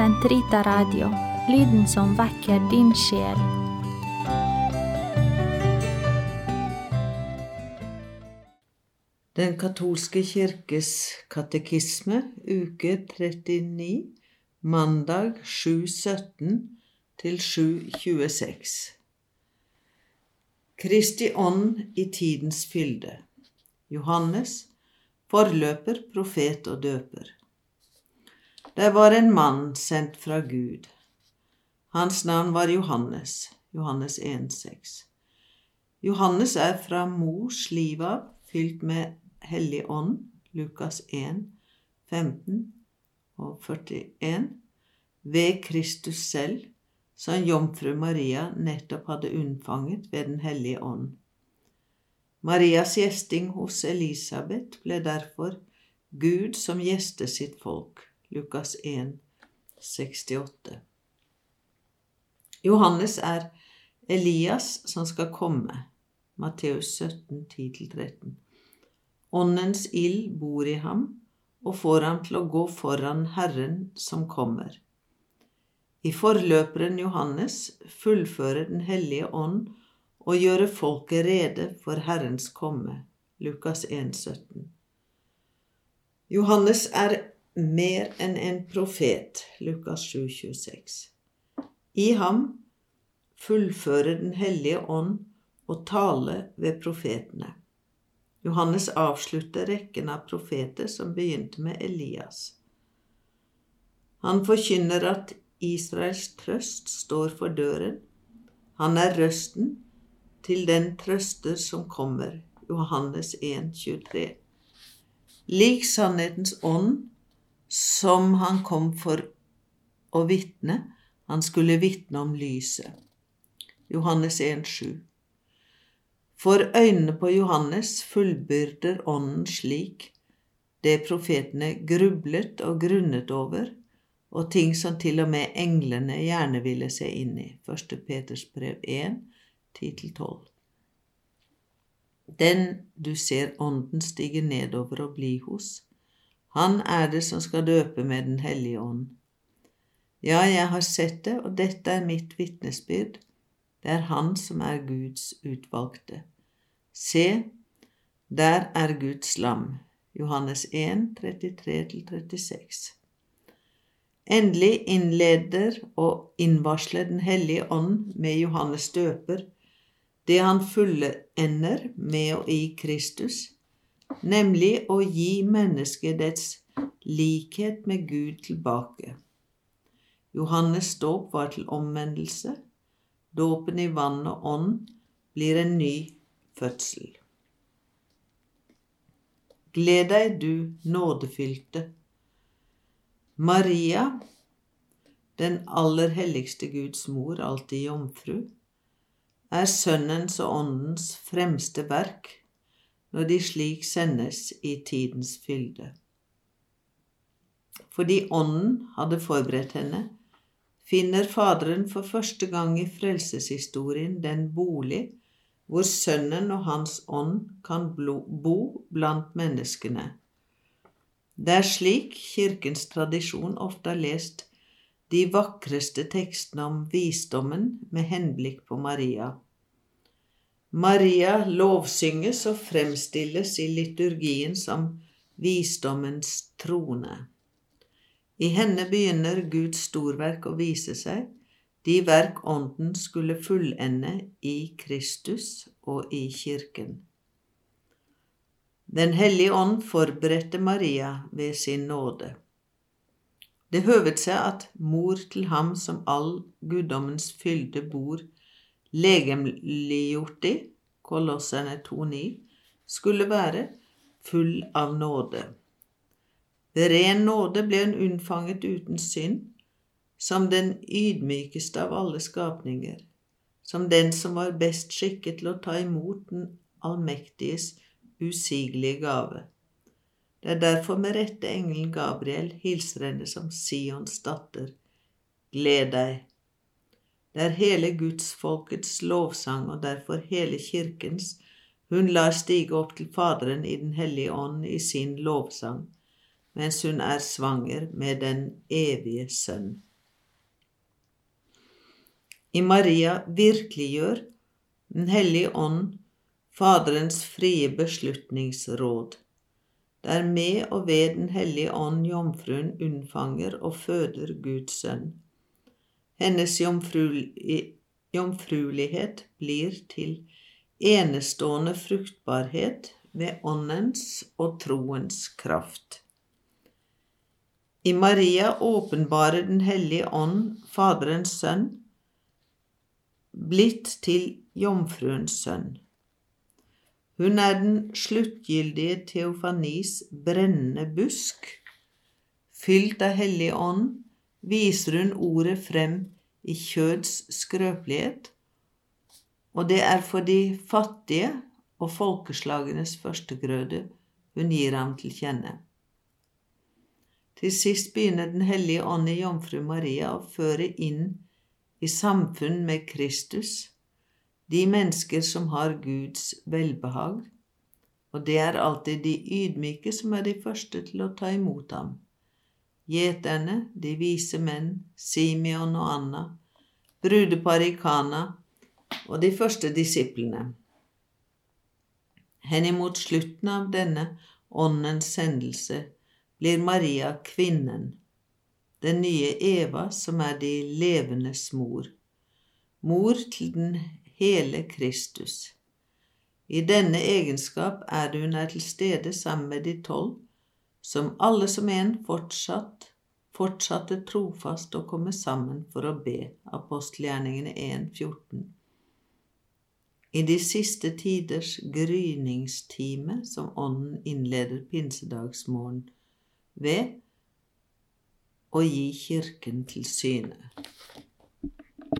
Sentrita Radio, lyden som vekker din sjel. Den katolske kirkes katekisme, uke 39, mandag 7.17 til 7.26. Kristi ånd i tidens fylde. Johannes, forløper, profet og døper. Der var en mann sendt fra Gud. Hans navn var Johannes. Johannes 1,6. Johannes er fra mors liv av fylt med Hellig ånd. Lukas 1, 15 og 41. Ved Kristus selv, som jomfru Maria nettopp hadde unnfanget ved Den hellige ånd. Marias gjesting hos Elisabeth ble derfor Gud som gjeste sitt folk. Lukas 1, 68. Johannes er Elias som skal komme. Matteus 17, 10-13. Åndens ild bor i ham og får ham til å gå foran Herren som kommer. I forløperen Johannes fullfører Den hellige ånd og gjøre folket rede for Herrens komme. Lukas 1, 17. Johannes er mer enn en profet. Lukas 7, 26. I ham fullfører Den hellige ånd og tale ved profetene. Johannes avslutter rekken av profeter som begynte med Elias. Han forkynner at Israels trøst står for døren. Han er røsten til den trøster som kommer. Johannes 1, 23. Lik sannhetens ånd som han kom for å vitne. Han skulle vitne om lyset. Johannes 1, 7. For øynene på Johannes fullbyrder Ånden slik det profetene grublet og grunnet over, og ting som til og med englene gjerne ville se inn i. 1. Peters brev 1, 10-12. Den du ser Ånden stige nedover og bli hos, han er det som skal døpe med Den hellige ånd. Ja, jeg har sett det, og dette er mitt vitnesbyrd. Det er Han som er Guds utvalgte. Se, der er Guds lam. Johannes 1, 33-36. Endelig innleder og innvarsler Den hellige ånd med Johannes døper det han fullender med og i Kristus, nemlig å gi mennesket dets likhet med Gud tilbake. Johannes dåp var til omvendelse. Dåpen i vann og ånd blir en ny fødsel. Gled deg, du nådefylte. Maria, den aller helligste Guds mor, alltid jomfru, er Sønnens og Åndens fremste verk når de slik sendes i tidens fylde. Fordi Ånden hadde forberedt henne, finner Faderen for første gang i frelseshistorien den bolig hvor Sønnen og Hans ånd kan bo blant menneskene. Det er slik Kirkens tradisjon ofte har lest de vakreste tekstene om visdommen med henblikk på Maria. Maria lovsynges og fremstilles i liturgien som visdommens trone. I henne begynner Guds storverk å vise seg, de verk Ånden skulle fullende i Kristus og i Kirken. Den hellige ånd forberedte Maria ved sin nåde. Det høvet seg at mor til ham som all guddommens fylde bor, legemliggjort i, Kolossene 2,9, skulle være full av nåde. Ved ren nåde ble hun unnfanget uten synd, som den ydmykeste av alle skapninger, som den som var best skikket til å ta imot den allmektiges usigelige gave. Det er derfor med rette engelen Gabriel hilser henne som Sions datter. Gled deg. Det er hele gudsfolkets lovsang og derfor hele kirkens hun lar stige opp til Faderen i Den hellige ånd i sin lovsang, mens hun er svanger med den evige Sønn. I Maria virkeliggjør Den hellige ånd Faderens frie beslutningsråd. Det er med og ved Den hellige ånd jomfruen unnfanger og føder Guds sønn. Hennes jomfruelighet blir til enestående fruktbarhet ved åndens og troens kraft. I Maria åpenbarer Den hellige ånd Faderens sønn, blitt til jomfruens sønn. Hun er den sluttgyldige teofanis brennende busk. Fylt av Hellig Ånd viser hun ordet frem i kjøds skrøpelighet, og det er for de fattige og folkeslagenes førstegrøde hun gir ham til kjenne. Til sist begynner Den hellige ånd i jomfru Maria å føre inn i samfunn med Kristus de mennesker som har Guds velbehag, og det er alltid de ydmyke som er de første til å ta imot ham. Gjeterne, de vise menn, Simeon og Anna, brudeparet i Kana og de første disiplene. Henimot slutten av denne åndens sendelse blir Maria kvinnen, den nye Eva som er de levendes mor, mor til den hele Kristus. I denne egenskap er hun er til stede sammen med de tolv, som alle som en fortsatt, fortsatte trofast å komme sammen for å be, apostelgjerningene 1.14. I de siste tiders gryningstime som Ånden innleder pinsedagsmorgen ved å gi Kirken til syne.